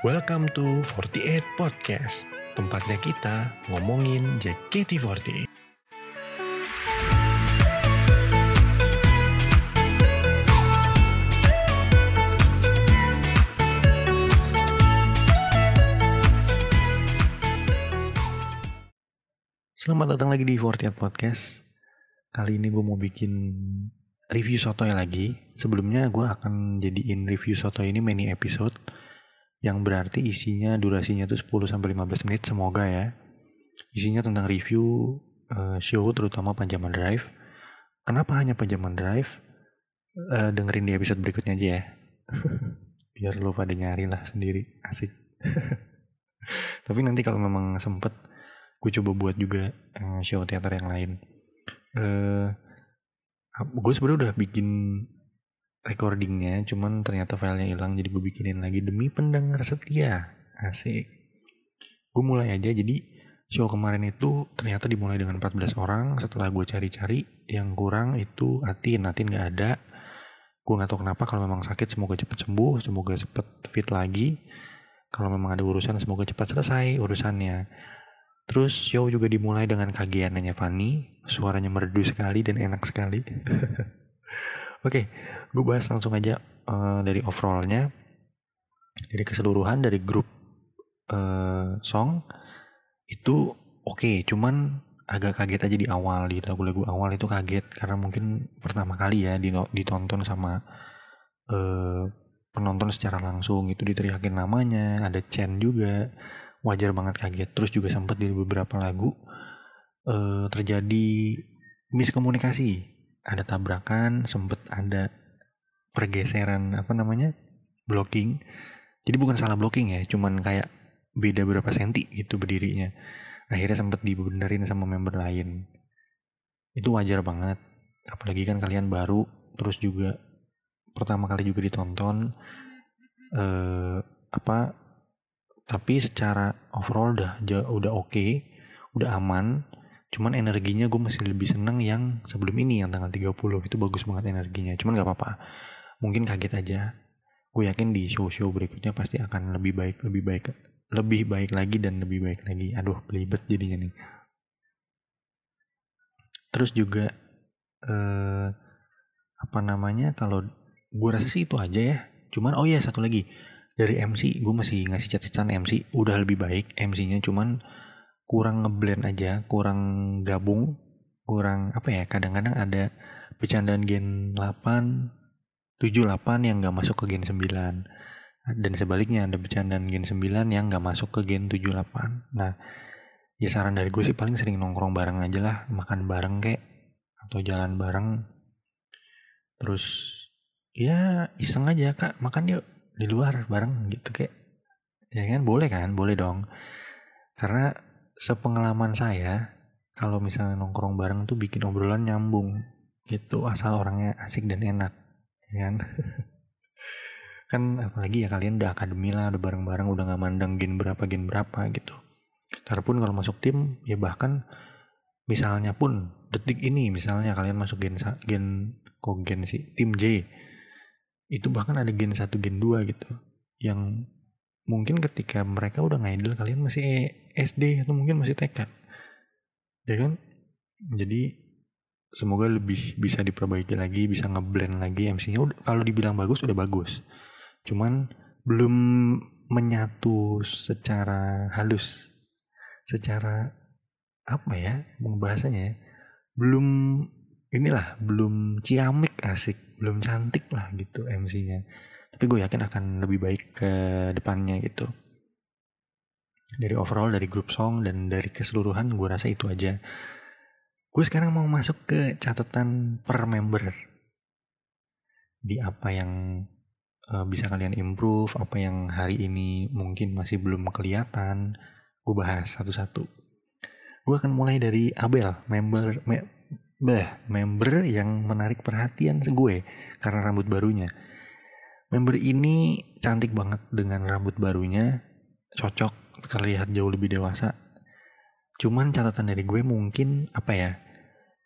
Welcome to 48 Podcast, tempatnya kita ngomongin JKT48. Selamat datang lagi di 48 Podcast. Kali ini gue mau bikin review sotoy lagi. Sebelumnya gue akan jadiin review sotoy ini mini episode yang berarti isinya durasinya tuh 10 sampai 15 menit semoga ya. Isinya tentang review uh, show terutama Panjaman Drive. Kenapa hanya Panjaman Drive? Uh, dengerin di episode berikutnya aja ya. Biar lo pada nyari lah sendiri. Asik. Tapi nanti kalau memang sempet gue coba buat juga uh, show teater yang lain. Uh, gue sebenarnya udah bikin recordingnya cuman ternyata filenya hilang jadi gue bikinin lagi demi pendengar setia. Asik. Gue mulai aja jadi show kemarin itu ternyata dimulai dengan 14 orang. Setelah gue cari-cari yang kurang itu Atin. Atin gak ada. Gue gak tahu kenapa kalau memang sakit semoga cepet sembuh semoga cepet fit lagi. Kalau memang ada urusan semoga cepat selesai urusannya. Terus show juga dimulai dengan kagiannya Fanny suaranya merdu sekali dan enak sekali Oke, okay, gue bahas langsung aja uh, dari overallnya, dari keseluruhan dari grup uh, song itu oke, okay, cuman agak kaget aja di awal di lagu-lagu awal itu kaget karena mungkin pertama kali ya ditonton sama uh, penonton secara langsung itu diteriakin namanya, ada Chen juga, wajar banget kaget. Terus juga sempat di beberapa lagu uh, terjadi miskomunikasi ada tabrakan, sempet ada pergeseran apa namanya blocking. Jadi bukan salah blocking ya, cuman kayak beda berapa senti gitu berdirinya. Akhirnya sempet dibenerin sama member lain. Itu wajar banget. Apalagi kan kalian baru, terus juga pertama kali juga ditonton. Eh, apa? Tapi secara overall udah udah oke, okay, udah aman Cuman energinya gue masih lebih seneng yang sebelum ini yang tanggal 30 itu bagus banget energinya. Cuman gak apa-apa. Mungkin kaget aja. Gue yakin di show-show berikutnya pasti akan lebih baik, lebih baik, lebih baik lagi dan lebih baik lagi. Aduh, belibet jadinya nih. Terus juga eh, apa namanya kalau gue rasa sih itu aja ya. Cuman oh ya satu lagi dari MC gue masih ngasih catatan MC udah lebih baik MC-nya cuman kurang ngeblend aja, kurang gabung, kurang apa ya? Kadang-kadang ada bercandaan gen 8, 78 yang nggak masuk ke gen 9. Dan sebaliknya ada bercandaan gen 9 yang nggak masuk ke gen 78. Nah, ya saran dari gue sih paling sering nongkrong bareng aja lah, makan bareng kek atau jalan bareng. Terus ya iseng aja kak makan yuk di luar bareng gitu kek. Ya kan boleh kan, boleh dong. Karena sepengalaman saya kalau misalnya nongkrong bareng tuh bikin obrolan nyambung gitu. Asal orangnya asik dan enak ya kan? Kan apalagi ya kalian udah akademi lah udah bareng-bareng udah nggak mandang gen berapa gen berapa gitu. Tarpun kalau masuk tim ya bahkan misalnya pun detik ini misalnya kalian masuk gen gen kok gen tim J itu bahkan ada gen 1 gen 2 gitu. Yang mungkin ketika mereka udah ngaidel kalian masih SD atau mungkin masih TK ya kan? Jadi semoga lebih bisa diperbaiki lagi bisa ngeblend lagi MC-nya kalau dibilang bagus udah bagus. Cuman belum menyatu secara halus. Secara apa ya bahasanya ya? Belum inilah belum ciamik asik belum cantik lah gitu MC-nya tapi gue yakin akan lebih baik ke depannya gitu. Dari overall dari grup song dan dari keseluruhan gue rasa itu aja. Gue sekarang mau masuk ke catatan per member. Di apa yang uh, bisa kalian improve apa yang hari ini mungkin masih belum kelihatan gue bahas satu-satu. Gue akan mulai dari Abel member me, bah, member yang menarik perhatian gue karena rambut barunya Member ini cantik banget dengan rambut barunya, cocok terlihat jauh lebih dewasa. Cuman catatan dari gue mungkin apa ya?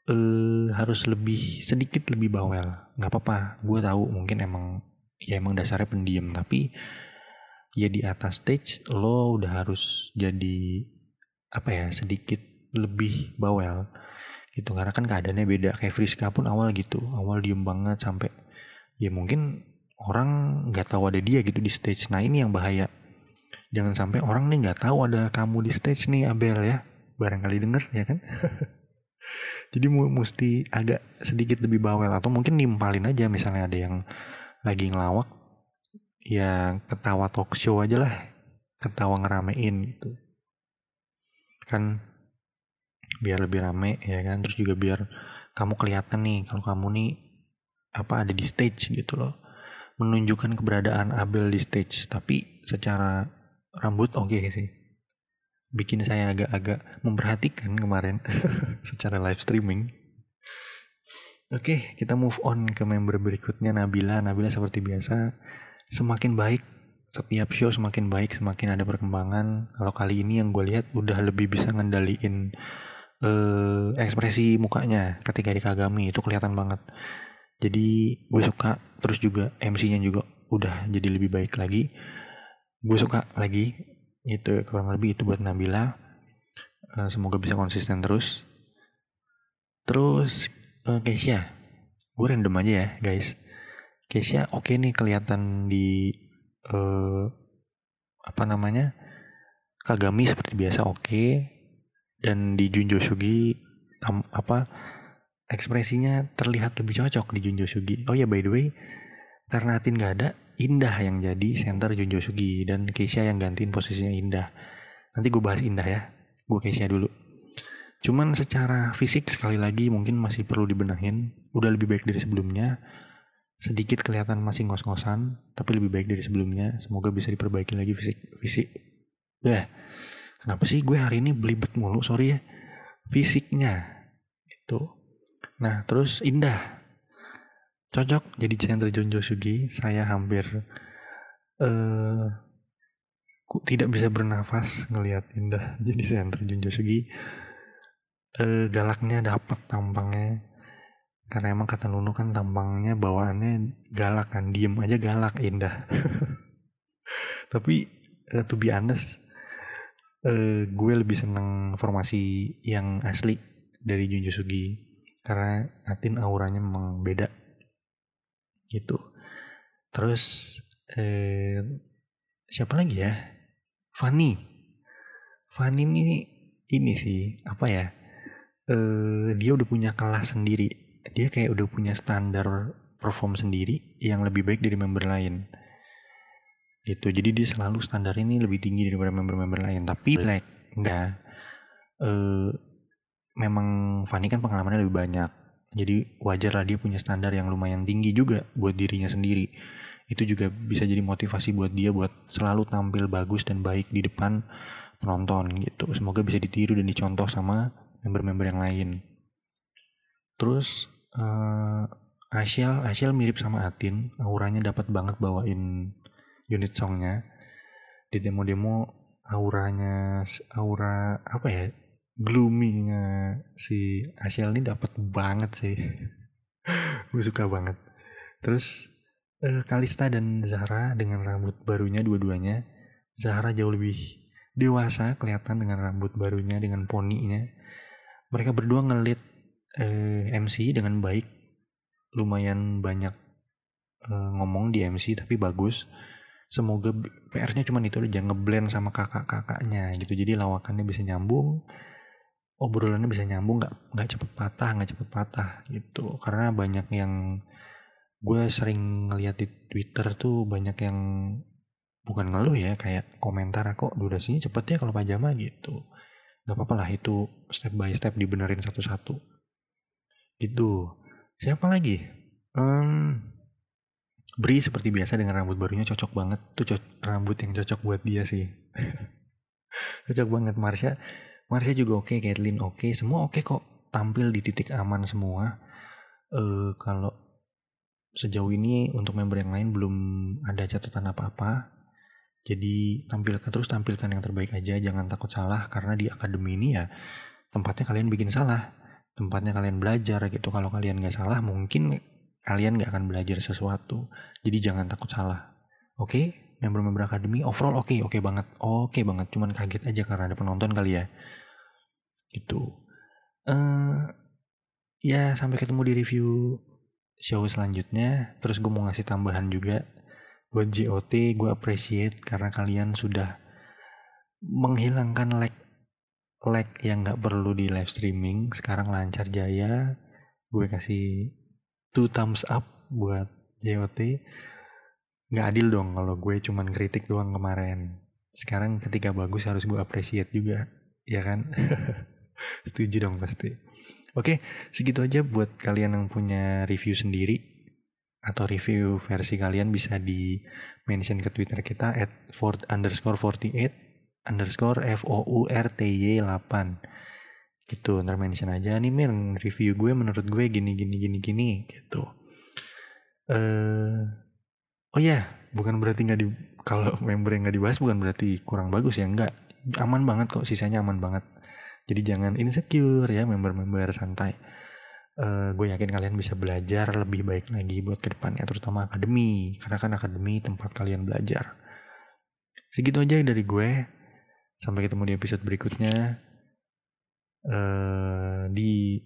Eh harus lebih sedikit lebih bawel. Gak apa-apa, gue tahu mungkin emang ya emang dasarnya pendiam tapi ya di atas stage lo udah harus jadi apa ya sedikit lebih bawel gitu karena kan keadaannya beda kayak Friska pun awal gitu awal diem banget sampai ya mungkin orang nggak tahu ada dia gitu di stage. Nah ini yang bahaya. Jangan sampai orang nih nggak tahu ada kamu di stage nih Abel ya. Barangkali denger ya kan? Jadi mesti agak sedikit lebih bawel atau mungkin nimpalin aja misalnya ada yang lagi ngelawak ya ketawa talk show aja lah ketawa ngeramein gitu. Kan biar lebih rame ya kan? Terus juga biar kamu kelihatan nih kalau kamu nih apa ada di stage gitu loh menunjukkan keberadaan Abel di stage tapi secara rambut oke okay sih. Bikin saya agak-agak memperhatikan kemarin secara live streaming. Oke okay, kita move on ke member berikutnya Nabila. Nabila seperti biasa semakin baik setiap show semakin baik semakin ada perkembangan. Kalau kali ini yang gue lihat udah lebih bisa ngendaliin uh, ekspresi mukanya ketika di Kagami itu kelihatan banget jadi gue suka terus juga MC-nya juga udah jadi lebih baik lagi. Gue suka lagi itu kurang lebih itu buat Nabila. Uh, semoga bisa konsisten terus. Terus uh, Keisha. Gue random aja ya guys. Keisha oke okay nih kelihatan di uh, apa namanya Kagami seperti biasa oke. Okay. dan di Junjo Sugi apa ekspresinya terlihat lebih cocok di Junjo Sugi. Oh ya by the way karena Atin gak ada Indah yang jadi center Junjo Sugi dan Keisha yang gantiin posisinya Indah. Nanti gue bahas Indah ya gue Keisha dulu. Cuman secara fisik sekali lagi mungkin masih perlu dibenahin. Udah lebih baik dari sebelumnya. Sedikit kelihatan masih ngos-ngosan tapi lebih baik dari sebelumnya. Semoga bisa diperbaiki lagi fisik fisik. Ya kenapa sih gue hari ini belibet mulu? Sorry ya. Fisiknya itu nah terus indah. Cocok jadi center Jonjo Sugi saya hampir uh, tidak bisa bernafas ngelihat indah jadi center Jonjo Sugi uh, galaknya dapat tampangnya. Karena emang kata Nunu kan tampangnya bawaannya galak kan. Diem aja galak indah. Tapi uh, to be honest uh, gue lebih seneng formasi yang asli dari Junjo Sugi karena Atin auranya memang beda. Gitu. Terus eh, siapa lagi ya? Fanny. Fanny ini ini sih apa ya eh, dia udah punya kelas sendiri. Dia kayak udah punya standar perform sendiri yang lebih baik dari member lain. Gitu. Jadi dia selalu standar ini lebih tinggi daripada member-member lain. Tapi like enggak. Eh, memang Fanny kan pengalamannya lebih banyak. Jadi wajar lah dia punya standar yang lumayan tinggi juga buat dirinya sendiri. Itu juga bisa jadi motivasi buat dia buat selalu tampil bagus dan baik di depan penonton gitu. Semoga bisa ditiru dan dicontoh sama member-member yang lain. Terus uh, Asial Asial mirip sama Atin. Auranya dapat banget bawain unit songnya. Di demo-demo auranya aura apa ya gloomy-nya si Asial ini dapat banget sih. Gue suka banget. Terus uh, Kalista dan Zahra dengan rambut barunya dua-duanya Zahra jauh lebih dewasa kelihatan dengan rambut barunya dengan poninya. Mereka berdua ngelit eh, MC dengan baik. Lumayan banyak eh, ngomong di MC tapi bagus. Semoga PR-nya cuma itu aja ngeblend sama kakak-kakaknya gitu. Jadi lawakannya bisa nyambung obrolannya bisa nyambung nggak? Nggak cepet patah nggak cepet patah gitu. Karena banyak yang gue sering ngeliat di Twitter tuh banyak yang bukan ngeluh ya kayak komentar kok durasinya cepet ya kalau pajama gitu. Nggak apa-apa lah itu step by step dibenerin satu-satu. Itu siapa lagi? Um, Bri seperti biasa dengan rambut barunya cocok banget. Tuh rambut yang cocok buat dia sih. Cocok banget Marsha Marsha juga oke okay, Caitlyn oke. Okay. semua oke okay kok. Tampil di titik aman semua. Uh, kalau sejauh ini untuk member yang lain belum ada catatan apa-apa. Jadi tampilkan terus tampilkan yang terbaik aja. Jangan takut salah karena di akademi ini ya tempatnya kalian bikin salah. Tempatnya kalian belajar gitu. Kalau kalian nggak salah mungkin kalian nggak akan belajar sesuatu. Jadi jangan takut salah. Oke? Okay? member-member akademi overall oke okay, oke okay banget. Oke okay banget. Cuman kaget aja karena ada penonton kali ya itu uh, ya sampai ketemu di review show selanjutnya. Terus gue mau ngasih tambahan juga buat JOT gue appreciate karena kalian sudah menghilangkan lag lag yang nggak perlu di live streaming. Sekarang lancar jaya. Gue kasih two thumbs up buat JOT nggak adil dong kalau gue cuman kritik doang kemarin. Sekarang ketika bagus harus gue appreciate juga ya kan setuju dong pasti. Oke, segitu aja buat kalian yang punya review sendiri atau review versi kalian bisa di mention ke Twitter kita at for, underscore 48 underscore F O U R T Y 8 gitu ntar mention aja. Nih Mir review gue menurut gue gini gini gini gini gitu. Uh, oh ya yeah, bukan berarti nggak di kalau member yang nggak dibahas bukan berarti kurang bagus ya nggak. Aman banget kok sisanya aman banget jadi jangan insecure ya member-member santai. Uh, gue yakin kalian bisa belajar lebih baik lagi buat ke depannya terutama akademi. Karena kan akademi tempat kalian belajar. Segitu aja dari gue. Sampai ketemu di episode berikutnya. Uh, di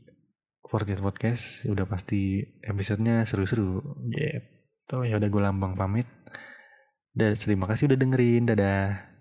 Fortnite Podcast udah pasti episodenya seru-seru. Gitu ya udah gue lambang pamit. Dan terima kasih udah dengerin. Dadah